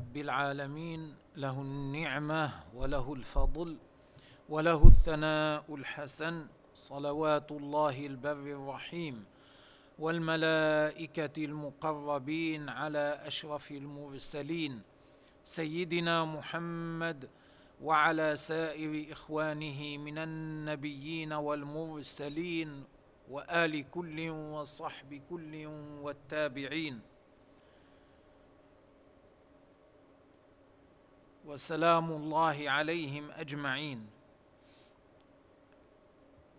رب العالمين له النعمة وله الفضل وله الثناء الحسن صلوات الله البر الرحيم والملائكة المقربين على أشرف المرسلين سيدنا محمد وعلى سائر إخوانه من النبيين والمرسلين وآل كل وصحب كل والتابعين. وسلام الله عليهم أجمعين.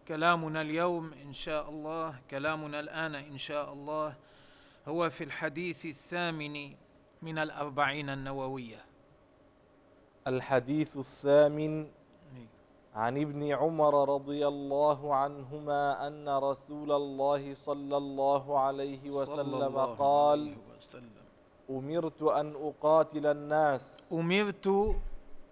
كلامنا اليوم إن شاء الله كلامنا الآن إن شاء الله هو في الحديث الثامن من الأربعين النووية. الحديث الثامن عن ابن عمر رضي الله عنهما أن رسول الله صلى الله عليه صلى وسلم الله قال عليه وسلم. أمرت أن أقاتل الناس. أمرت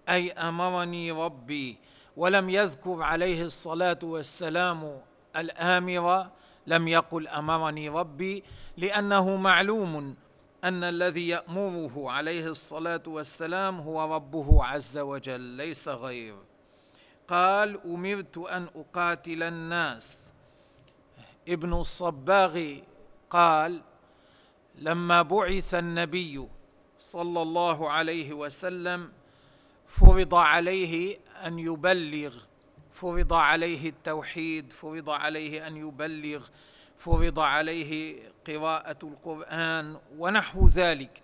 أي أمرني ربي ولم يذكر عليه الصلاة والسلام الآمر لم يقل أمرني ربي لأنه معلوم أن الذي يأمره عليه الصلاة والسلام هو ربه عز وجل ليس غير قال أمرت أن أقاتل الناس. ابن الصباغ قال لما بعث النبي صلى الله عليه وسلم فرض عليه أن يبلغ فرض عليه التوحيد فرض عليه أن يبلغ فرض عليه قراءة القرآن ونحو ذلك.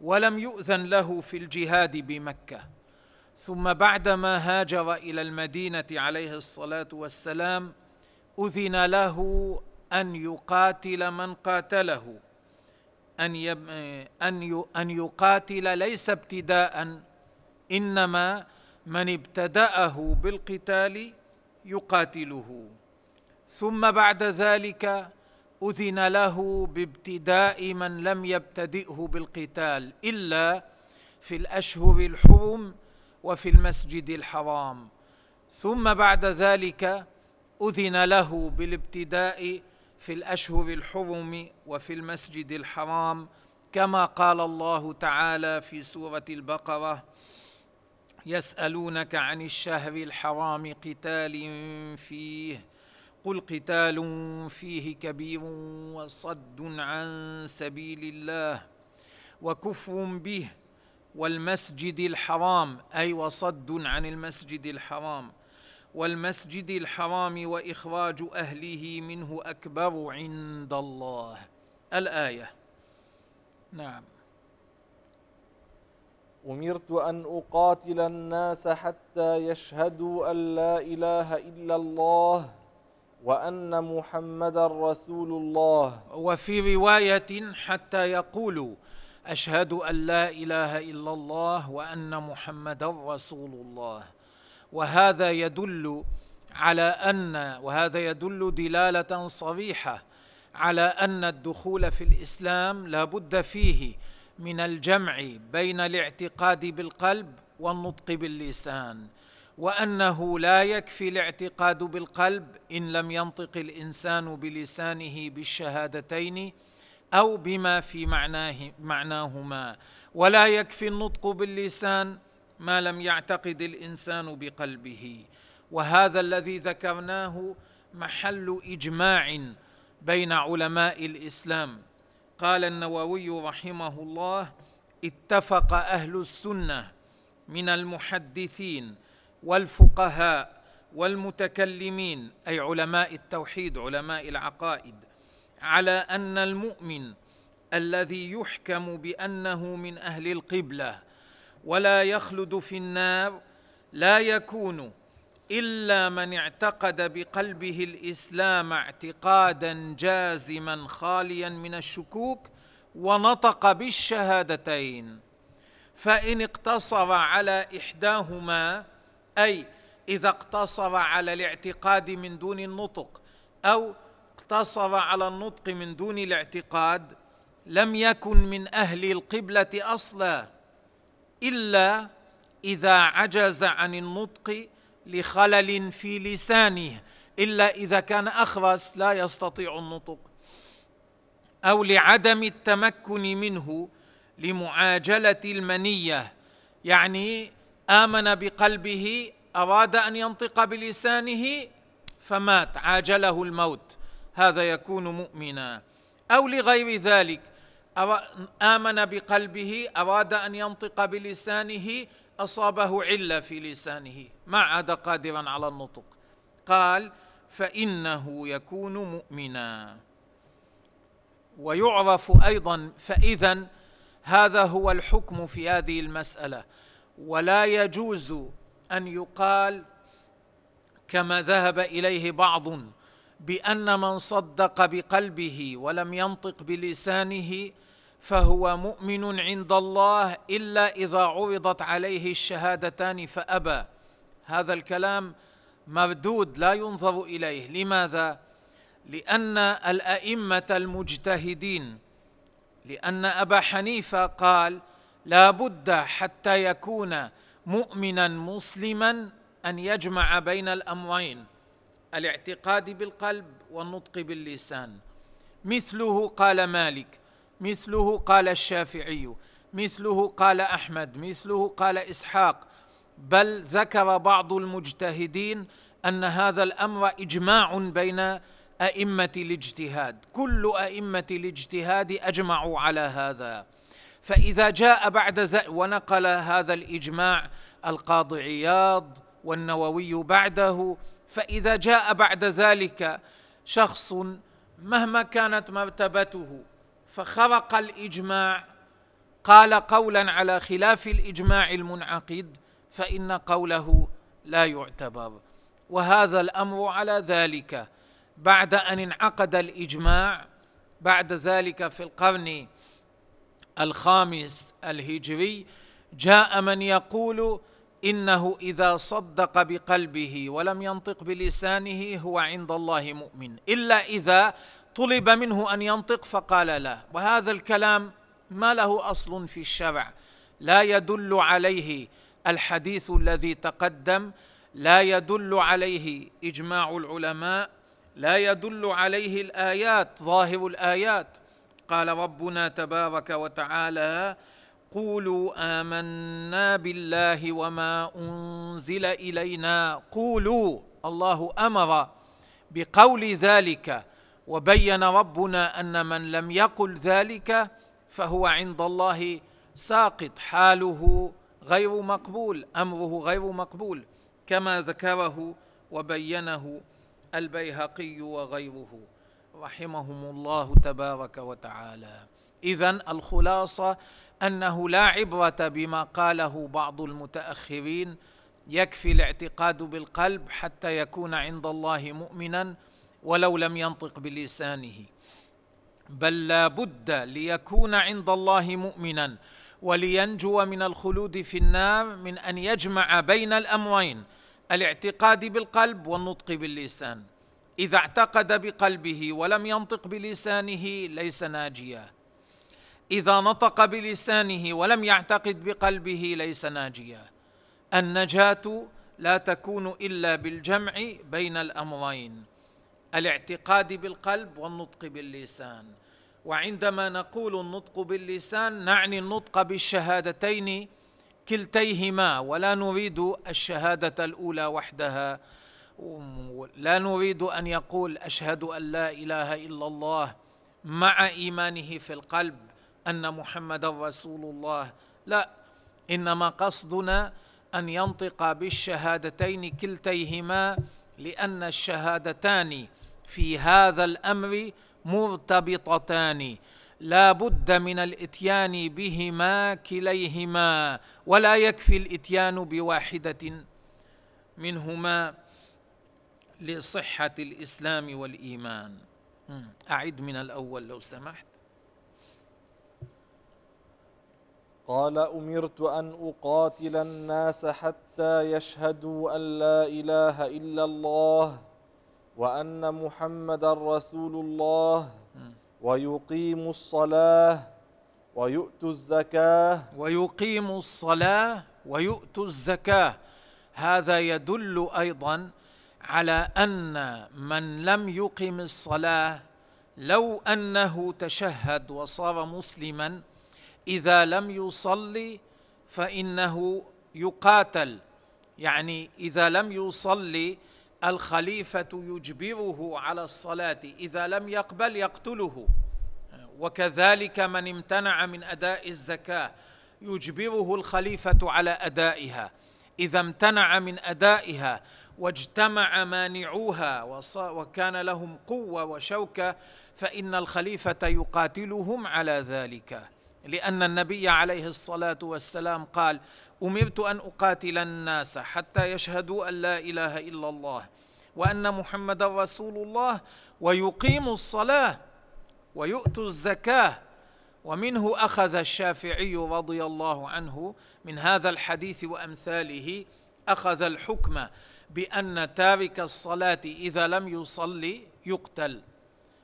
ولم يؤذن له في الجهاد بمكة. ثم بعدما هاجر إلى المدينة عليه الصلاة والسلام أذن له أن يقاتل من قاتله. أن يب... أن. أن يقاتل ليس ابتداء إنما من ابتدأه بالقتال يقاتله ثم بعد ذلك أذن له بابتداء من لم يبتدئه بالقتال إلا في الأشهر الحرم وفي المسجد الحرام ثم بعد ذلك أذن له بالابتداء في الأشهر الحرم وفي المسجد الحرام كما قال الله تعالى في سورة البقرة يسألونك عن الشهر الحرام قتال فيه قل قتال فيه كبير وصد عن سبيل الله وكفر به والمسجد الحرام أي وصد عن المسجد الحرام. والمسجد الحرام وإخراج أهله منه أكبر عند الله. الآية. نعم. أمرت أن أقاتل الناس حتى يشهدوا أن لا إله إلا الله وأن محمدا رسول الله. وفي رواية حتى يقولوا أشهد أن لا إله إلا الله وأن محمدا رسول الله. وهذا يدل على ان وهذا يدل دلالة صريحة على أن الدخول في الإسلام لا بد فيه من الجمع بين الاعتقاد بالقلب والنطق باللسان وأنه لا يكفي الاعتقاد بالقلب إن لم ينطق الإنسان بلسانه بالشهادتين أو بما في معناه معناهما ولا يكفي النطق باللسان ما لم يعتقد الإنسان بقلبه. وهذا الذي ذكرناه محل إجماع بين علماء الإسلام. قال النووي رحمه الله اتفق أهل السنة من المحدثين والفقهاء والمتكلمين أي علماء التوحيد علماء العقائد على أن المؤمن الذي يحكم بأنه من أهل القبلة ولا يخلد في النار لا يكون إلا من اعتقد بقلبه الإسلام اعتقادا جازما خاليا من الشكوك ونطق بالشهادتين. فإن اقتصر على إحداهما أي إذا اقتصر على الاعتقاد من دون النطق أو اقتصر على النطق من دون الاعتقاد لم يكن من أهل القبلة أصلا. إلا إذا عجز عن النطق لخلل في لسانه إلا إذا كان أخرس لا يستطيع النطق أو لعدم التمكن منه لمعاجلة المنية. يعني آمن بقلبه أراد أن ينطق بلسانه فمات عاجله الموت هذا يكون مؤمنا. أو لغير ذلك آمن بقلبه أراد أن ينطق بلسانه أصابه علة في لسانه. ما عاد قادرا على النطق. قال فإنه يكون مؤمنا. ويعرف أيضا فاذا هذا هو الحكم في هذه المسألة. ولا يجوز أن يقال كما ذهب إليه بعض بأن من صدق بقلبه ولم ينطق بلسانه فهو مؤمن عند الله إلا إذا عرضت عليه الشهادتان فأبى. هذا الكلام مردود لا ينظر إليه. لماذا؟ لأن الأئمة المجتهدين لأن أبا حنيفة قال لا بد حتى يكون مؤمنا مسلما أن يجمع بين الأمرين الاعتقاد بالقلب والنطق باللسان. مثله قال مالك مثله قال الشافعي مثله قال أحمد مثله قال إسحاق. بل ذكر بعض المجتهدين أن هذا الأمر إجماع بين أئمة الاجتهاد. كل أئمة الاجتهاد أجمعوا على هذا. فإذا جاء بعد ونقل هذا الإجماع القاضي عياض والنووي بعده فإذا جاء بعد ذلك شخص مهما كانت مرتبته فخرق الإجماع قال قولا على خلاف الإجماع المنعقد فإن قوله لا يعتبر. وهذا الأمر على ذلك. بعد أن انعقد الإجماع بعد ذلك في القرن الخامس الهجري جاء من يقول إنه إذا صدق بقلبه ولم ينطق بلسانه هو عند الله مؤمن إلا إذا طلب منه أن ينطق فقال لا. وهذا الكلام ما له أصل في الشرع. لا يدل عليه الحديث الذي تقدم. لا يدل عليه إجماع العلماء. لا يدل عليه الآيات ظاهر الآيات. قال ربنا تبارك وتعالى قولوا آمنا بالله وما أنزل إلينا. قولوا الله أمر بقول ذلك. وبين ربنا أن من لم يقل ذلك فهو عند الله ساقط حاله غير مقبول أمره غير مقبول كما ذكره وبينه البيهقي وغيره. رحمهم الله تبارك وتعالى. اذا الخلاصة أنه لا عبرة بما قاله بعض المتأخرين يكفي الاعتقاد بالقلب حتى يكون عند الله مؤمنا ولو لم ينطق بلسانه. بل لا بد ليكون عند الله مؤمنا ولينجو من الخلود في النار من أن يجمع بين الامرين الاعتقاد بالقلب والنطق باللسان. إذا اعتقد بقلبه ولم ينطق بلسانه ليس ناجيا. إذا نطق بلسانه ولم يعتقد بقلبه ليس ناجيا. النجاة لا تكون إلا بالجمع بين الامرين الاعتقاد بالقلب والنطق باللسان. وعندما نقول النطق باللسان نعني النطق بالشهادتين كلتيهما ولا نريد الشهادة الأولى وحدها. لا نريد أن يقول أشهد أن لا إله إلا الله مع إيمانه في القلب أن محمدا رسول الله. لا إنما قصدنا أن ينطق بالشهادتين كلتيهما لأن الشهادتان في هذا الأمر مرتبطتان. لا بد من الإتيان بهما كليهما ولا يكفي الإتيان بواحدة منهما لصحة الإسلام والإيمان. أعد من الأول لو سمحت. قال أمرت أن أقاتل الناس حتى يشهدوا أن لا إله إلا الله. وأن محمدا رسول الله ويقيموا الصلاة ويؤتوا الزكاة. ويقيموا الصلاة ويؤتوا الزكاة. هذا يدل أيضا على أن من لم يقم الصلاة لو أنه تشهد وصار مسلما إذا لم يصلي فإنه يقاتل. يعني إذا لم يصلي الخليفة يجبره على الصلاة إذا لم يقبل يقتله. وكذلك من امتنع من أداء الزكاة يجبره الخليفة على أدائها. إذا امتنع من أدائها واجتمع مانعوها وكان لهم قوة وشوكة فإن الخليفة يقاتلهم على ذلك. لأن النبي عليه الصلاة والسلام قال أمرت أن أقاتل الناس حتى يشهدوا أن لا إله إلا الله وأن محمدا رسول الله ويقيموا الصلاة ويؤتوا الزكاة. ومنه أخذ الشافعي رضي الله عنه من هذا الحديث وأمثاله أخذ الحكم بأن تارك الصلاة إذا لم يصلي يقتل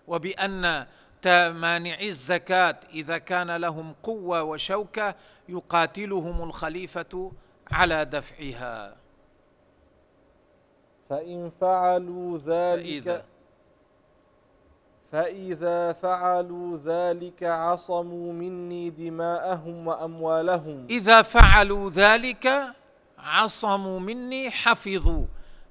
وبأن مانعي الزكاة. إذا كان لهم قوة وشوكة يقاتلهم الخليفة على دفعها. فإن فعلوا ذلك فإذا, فإذا فعلوا ذلك عصموا مني دماءهم وأموالهم. إذا فعلوا ذلك عصموا مني حفظوا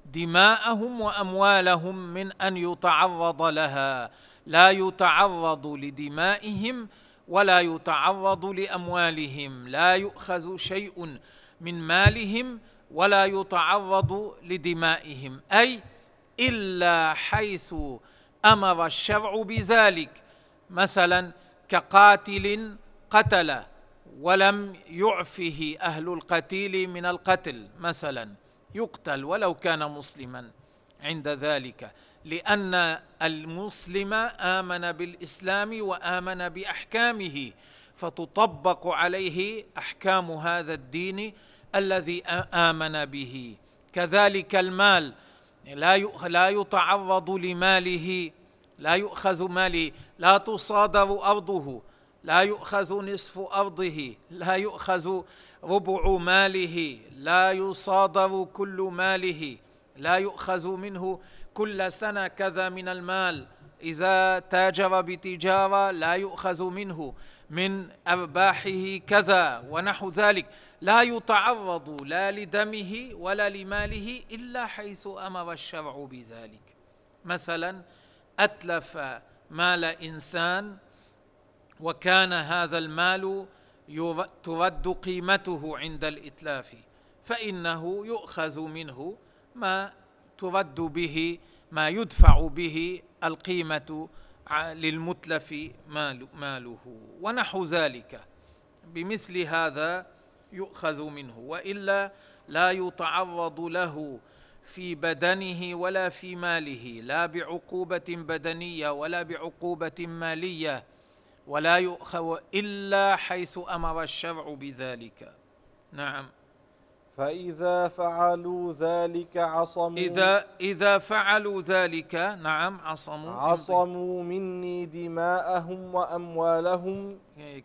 دماءهم وأموالهم من أن يتعرض لها. لا يتعرض لدمائهم ولا يتعرض لأموالهم. لا يؤخذ شيء من مالهم ولا يتعرض لدمائهم. أي إلا حيث أمر الشرع بذلك. مثلا كقاتل قتل ولم يعفه أهل القتيل من القتل مثلا يقتل ولو كان مسلما. عند ذلك لأن المسلم آمن بالإسلام وآمن بأحكامه فتطبق عليه أحكام هذا الدين الذي آمن به. كذلك المال لا لا يتعرض لماله لا يؤخذ ماله لا تصادر أرضه لا يؤخذ نصف أرضه لا يؤخذ ربع ماله لا يصادر كل ماله. لا يؤخذ منه كل سنة كذا من المال. إذا تاجر بتجارة لا يؤخذ منه من أرباحه كذا ونحو ذلك. لا يتعرض لا لدمه ولا لماله إلا حيث أمر الشرع بذلك. مثلا أتلف مال إنسان وكان هذا المال ترد قيمته عند الإتلاف فإنه يؤخذ منه ما ترد به ما يدفع به القيمة للمتلف ماله. ونحو ذلك. بمثل هذا يؤخذ منه. وإلا لا يتعرض له في بدنه ولا في ماله. لا بعقوبة بدنية ولا بعقوبة مالية. ولا يؤخذ إلا حيث أمر الشرع بذلك. نعم. فإذا فعلوا ذلك عصموا. إذا إذا فعلوا ذلك نعم عصموا. عصموا مني دماءهم وأموالهم.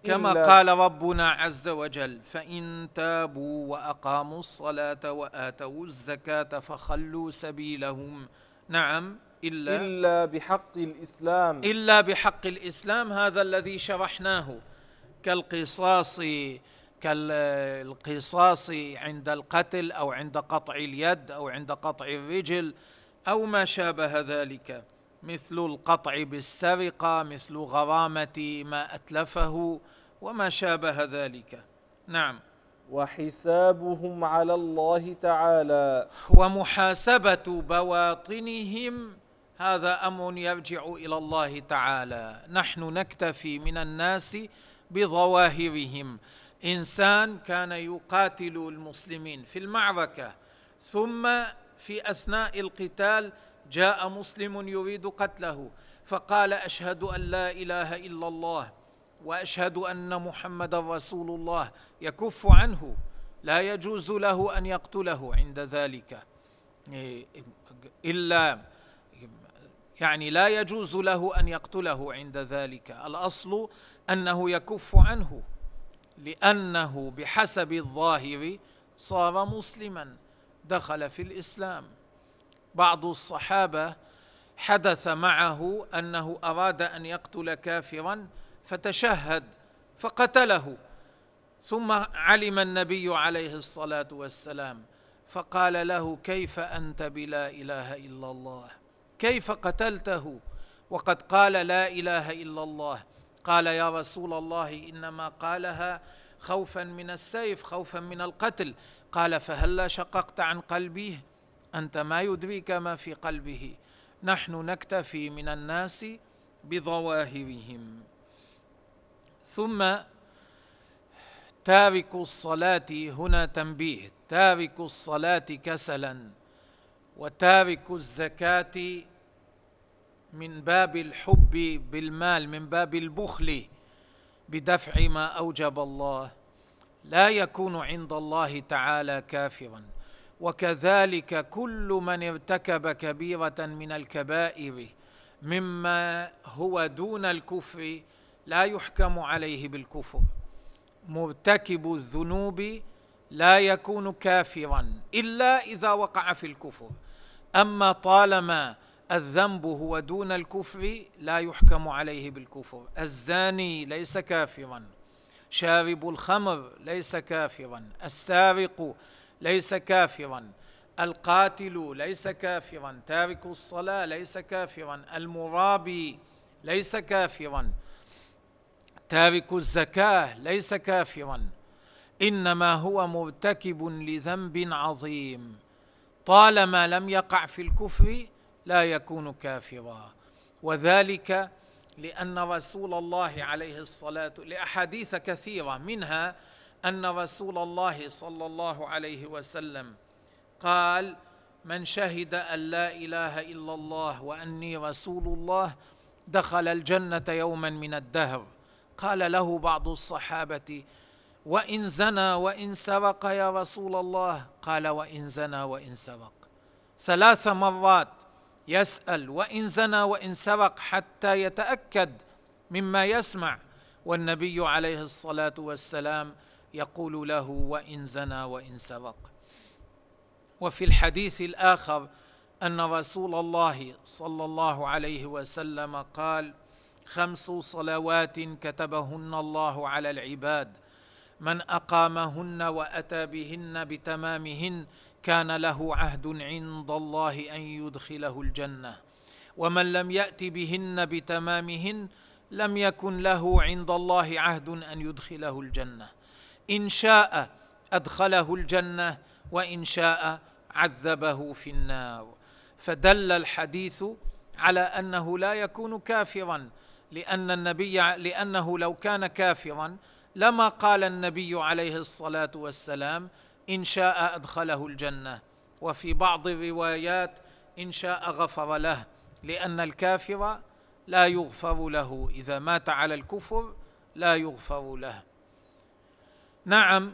كما قال ربنا عز وجل فإن تابوا وأقاموا الصلاة وآتوا الزكاة فخلوا سبيلهم. نعم إلا إلا بحق الإسلام. إلا بحق الإسلام هذا الذي شرحناه كالقصاص كالقصاص عند القتل أو عند قطع اليد أو عند قطع الرجل أو ما شابه ذلك مثل القطع بالسرقة مثل غرامة ما أتلفه وما شابه ذلك. نعم. وحسابهم على الله تعالى. ومحاسبة بواطنهم هذا أمر يرجع إلى الله تعالى. نحن نكتفي من الناس بظواهرهم. إنسان كان يقاتل المسلمين في المعركة ثم في أثناء القتال جاء مسلم يريد قتله فقال أشهد أن لا إله إلا الله وأشهد أن محمدا رسول الله يكف عنه لا يجوز له أن يقتله عند ذلك. إلا يعني لا يجوز له أن يقتله عند ذلك الأصل أنه يكف عنه. لأنه بحسب الظاهر صار مسلما دخل في الإسلام. بعض الصحابة حدث معه أنه أراد أن يقتل كافرا فتشهد فقتله. ثم علم النبي عليه الصلاة والسلام فقال له كيف أنت بلا إله إلا الله؟ كيف قتلته؟ وقد قال لا إله إلا الله. قال يا رسول الله إنما قالها خوفا من السيف خوفا من القتل. قال فهلا شققت عن قلبه؟ أنت ما يدريك ما في قلبه. نحن نكتفي من الناس بظواهرهم. ثم تارك الصلاة هنا تنبيه تارك الصلاة كسلا وتارك الزكاة من باب الحب بالمال من باب البخل بدفع ما أوجب الله. لا يكون عند الله تعالى كافرا. وكذلك كل من ارتكب كبيرة من الكبائر مما هو دون الكفر لا يحكم عليه بالكفر. مرتكب الذنوب لا يكون كافرا إلا إذا وقع في الكفر. أما طالما الذنب هو دون الكفر لا يحكم عليه بالكفر. الزاني ليس كافرا. شارب الخمر ليس كافرا. السارق ليس كافرا. القاتل ليس كافرا. تارك الصلاة ليس كافرا. المرابي ليس كافرا. تارك الزكاة ليس كافرا. إنما هو مرتكب لذنب عظيم. طالما لم يقع في الكفر لا يكون كافرا. وذلك لأن رسول الله عليه الصلاة لأحاديث كثيرة منها أن رسول الله صلى الله عليه وسلم قال من شهد أن لا إله إلا الله وأني رسول الله دخل الجنة يوما من الدهر. قال له بعض الصحابة وإن زنى وإن سرق يا رسول الله؟ قال وإن زنى وإن سرق. ثلاث مرات يسأل وإن زنى وإن سرق حتى يتأكد مما يسمع. والنبي عليه الصلاة والسلام يقول له وإن زنى وإن سرق وفي الحديث الآخر أن رسول الله صلى الله عليه وسلم قال خمس صلوات كتبهن الله على العباد من أقامهن وأتى بهن بتمامهن كان له عهد عند الله أن يدخله الجنة. ومن لم يأت بهن بتمامهن لم يكن له عند الله عهد أن يدخله الجنة. إن شاء أدخله الجنة وإن شاء عذبه في النار. فدل الحديث على أنه لا يكون كافرا لأن النبي لأنه لو كان كافرا لما قال النبي عليه الصلاة والسلام إن شاء أدخله الجنة. وفي بعض الروايات إن شاء غفر له لأن الكافر لا يغفر له. إذا مات على الكفر لا يغفر له. نعم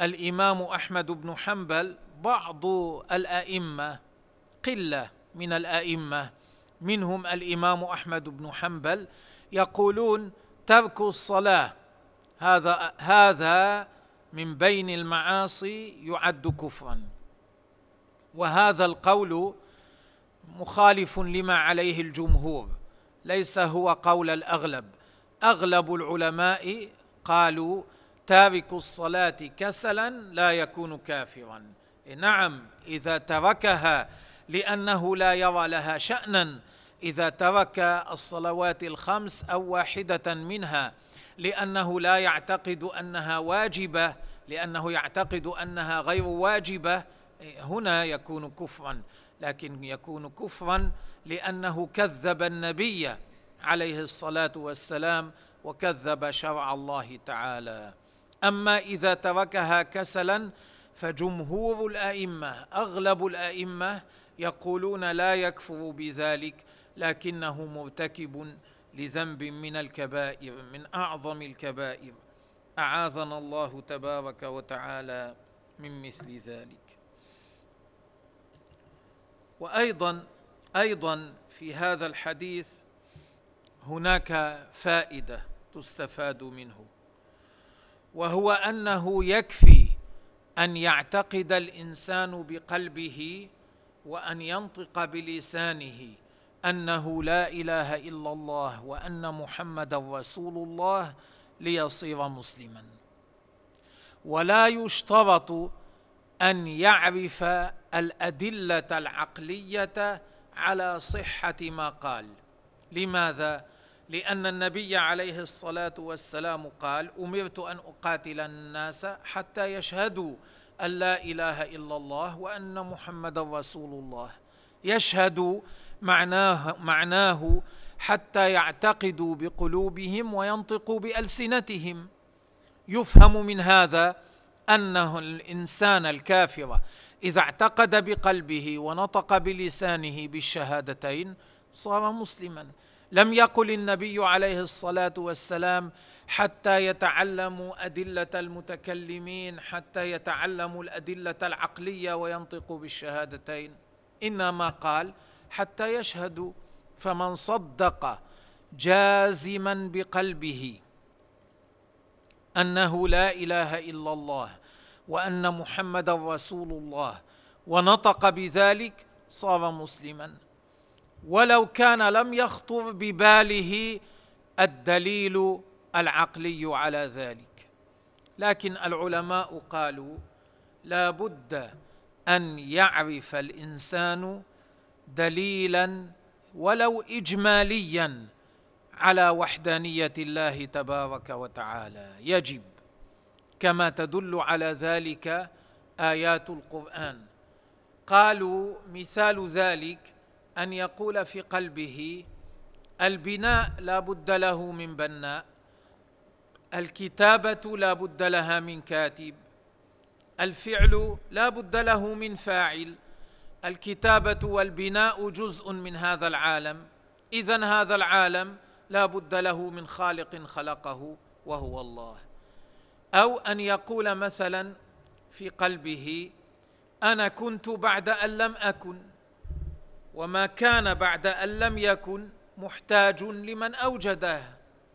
الإمام أحمد بن حنبل بعض الأئمة قلة من الأئمة منهم الإمام أحمد بن حنبل يقولون ترك الصلاة هذا هذا من بين المعاصي يعد كفرا. وهذا القول مخالف لما عليه الجمهور. ليس هو قول الأغلب. أغلب العلماء قالوا تارك الصلاة كسلا لا يكون كافرا. نعم إذا تركها لأنه لا يرى لها شانا. إذا ترك الصلوات الخمس أو واحدة منها لأنه لا يعتقد أنها واجبة لأنه يعتقد أنها غير واجبة. هنا يكون كفرا لكن يكون كفرا لأنه كذب النبي عليه الصلاة والسلام وكذب شرع الله تعالى. أما إذا تركها كسلا فجمهور الأئمة أغلب الأئمة يقولون لا يكفر بذلك لكنه مرتكب لذنب من الكبائر من أعظم الكبائر. أعاذنا الله تبارك وتعالى من مثل ذلك. وأيضا أيضا في هذا الحديث هناك فائدة تستفاد منه وهو أنه يكفي أن يعتقد الإنسان بقلبه وأن ينطق بلسانه أنه لا إله إلا الله وأن محمدا رسول الله ليصير مسلما. ولا يشترط أن يعرف الأدلة العقلية على صحة ما قال. لماذا؟ لأن النبي عليه الصلاة والسلام قال أمرت أن أقاتل الناس حتى يشهدوا أن لا إله إلا الله وأن محمدا رسول الله. يشهدوا معناه معناه حتى يعتقدوا بقلوبهم وينطقوا بألسنتهم. يفهم من هذا أنه الإنسان الكافر إذا اعتقد بقلبه ونطق بلسانه بالشهادتين صار مسلما. لم يقل النبي عليه الصلاة والسلام حتى يتعلموا أدلة المتكلمين حتى يتعلموا الأدلة العقلية وينطقوا بالشهادتين. إنما قال حتى يشهدوا فمن صدق جازما بقلبه أنه لا إله إلا الله وأن محمدا رسول الله ونطق بذلك صار مسلما. ولو كان لم يخطر بباله الدليل العقلي على ذلك. لكن العلماء قالوا لا بد أن يعرف الإنسان دليلا ولو اجماليا على وحدانية الله تبارك وتعالى. يجب كما تدل على ذلك آيات القرآن. قالوا مثال ذلك أن يقول في قلبه البناء لا بد له من بناء الكتابة لا بد لها من كاتب الفعل لا بد له من فاعل الكتابة والبناء جزء من هذا العالم. اذا هذا العالم لا بد له من خالق خلقه وهو الله. أو أن يقول مثلا في قلبه أنا كنت بعد أن لم أكن وما كان بعد أن لم يكن محتاج لمن اوجده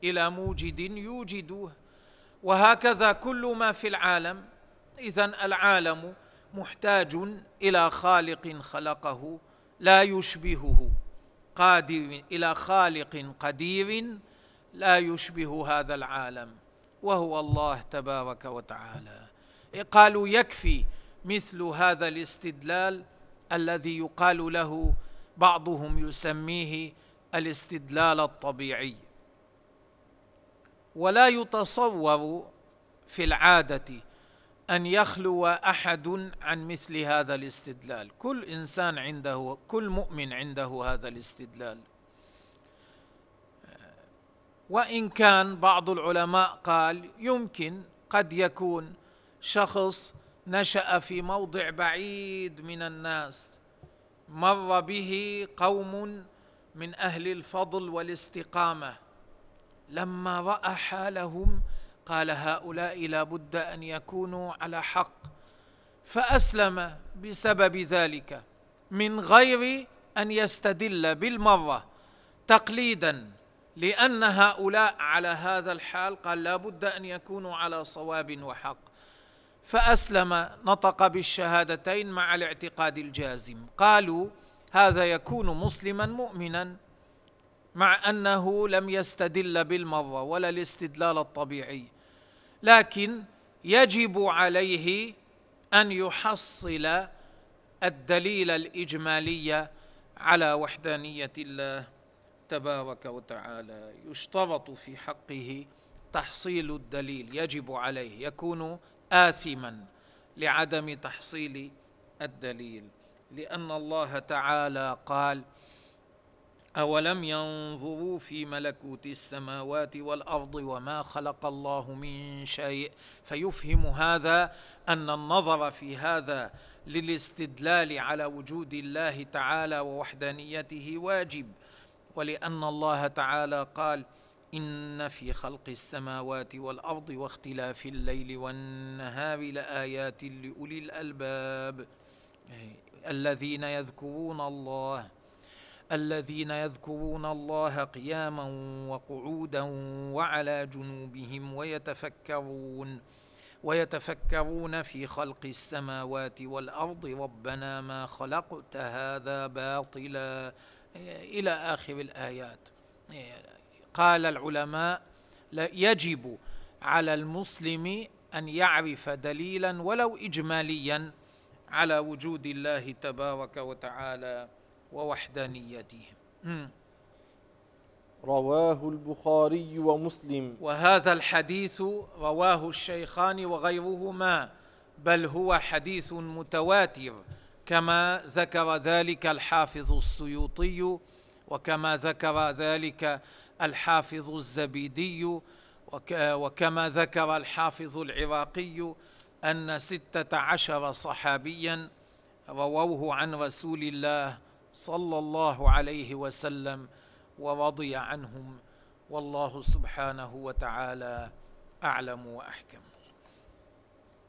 إلى موجد يوجده. وهكذا كل ما في العالم. اذا العالم محتاج إلى خالق خلقه لا يشبهه. قادر إلى خالق قدير لا يشبه هذا العالم. وهو الله تبارك وتعالى. قالوا يكفي مثل هذا الاستدلال الذي يقال له بعضهم يسميه الاستدلال الطبيعي. ولا يتصور في العادة أن يخلو أحد عن مثل هذا الاستدلال. كل إنسان عنده كل مؤمن عنده هذا الاستدلال. وإن كان بعض العلماء قال يمكن قد يكون شخص نشأ في موضع بعيد من الناس مر به قوم من أهل الفضل والاستقامة لما رأى حالهم قال هؤلاء لا بد أن يكونوا على حق. فأسلم بسبب ذلك من غير أن يستدل بالمرة. تقليدا لأن هؤلاء على هذا الحال قال لا بد أن يكونوا على صواب وحق. فأسلم نطق بالشهادتين مع الاعتقاد الجازم. قالوا هذا يكون مسلما مؤمنا مع أنه لم يستدل بالمرة ولا الاستدلال الطبيعي. لكن يجب عليه أن يحصل الدليل الإجمالي على وحدانية الله تبارك وتعالى. يشترط في حقه تحصيل الدليل يجب عليه يكون آثما لعدم تحصيل الدليل. لأن الله تعالى قال أولم ينظروا في ملكوت السماوات والأرض وما خلق الله من شيء فيفهم هذا أن النظر في هذا للاستدلال على وجود الله تعالى ووحدانيته واجب ولأن الله تعالى قال إن في خلق السماوات والأرض واختلاف الليل والنهار لآيات لأولي الألباب الذين يذكرون الله الذين يذكرون الله قياما وقعودا وعلى جنوبهم ويتفكرون ويتفكرون في خلق السماوات والأرض. ربنا ما خلقت هذا باطلا. إلى آخر الآيات. قال العلماء يجب على المسلم أن يعرف دليلا ولو اجماليا على وجود الله تبارك وتعالى. ووحدانيته رواه البخاري ومسلم. وهذا الحديث رواه الشيخان وغيرهما بل هو حديث متواتر كما ذكر ذلك الحافظ السيوطي وكما ذكر ذلك الحافظ الزبيدي وكما ذكر الحافظ العراقي أن ستة عشر صحابيا رووه عن رسول الله صلى الله عليه وسلم ورضي عنهم والله سبحانه وتعالى أعلم وأحكم.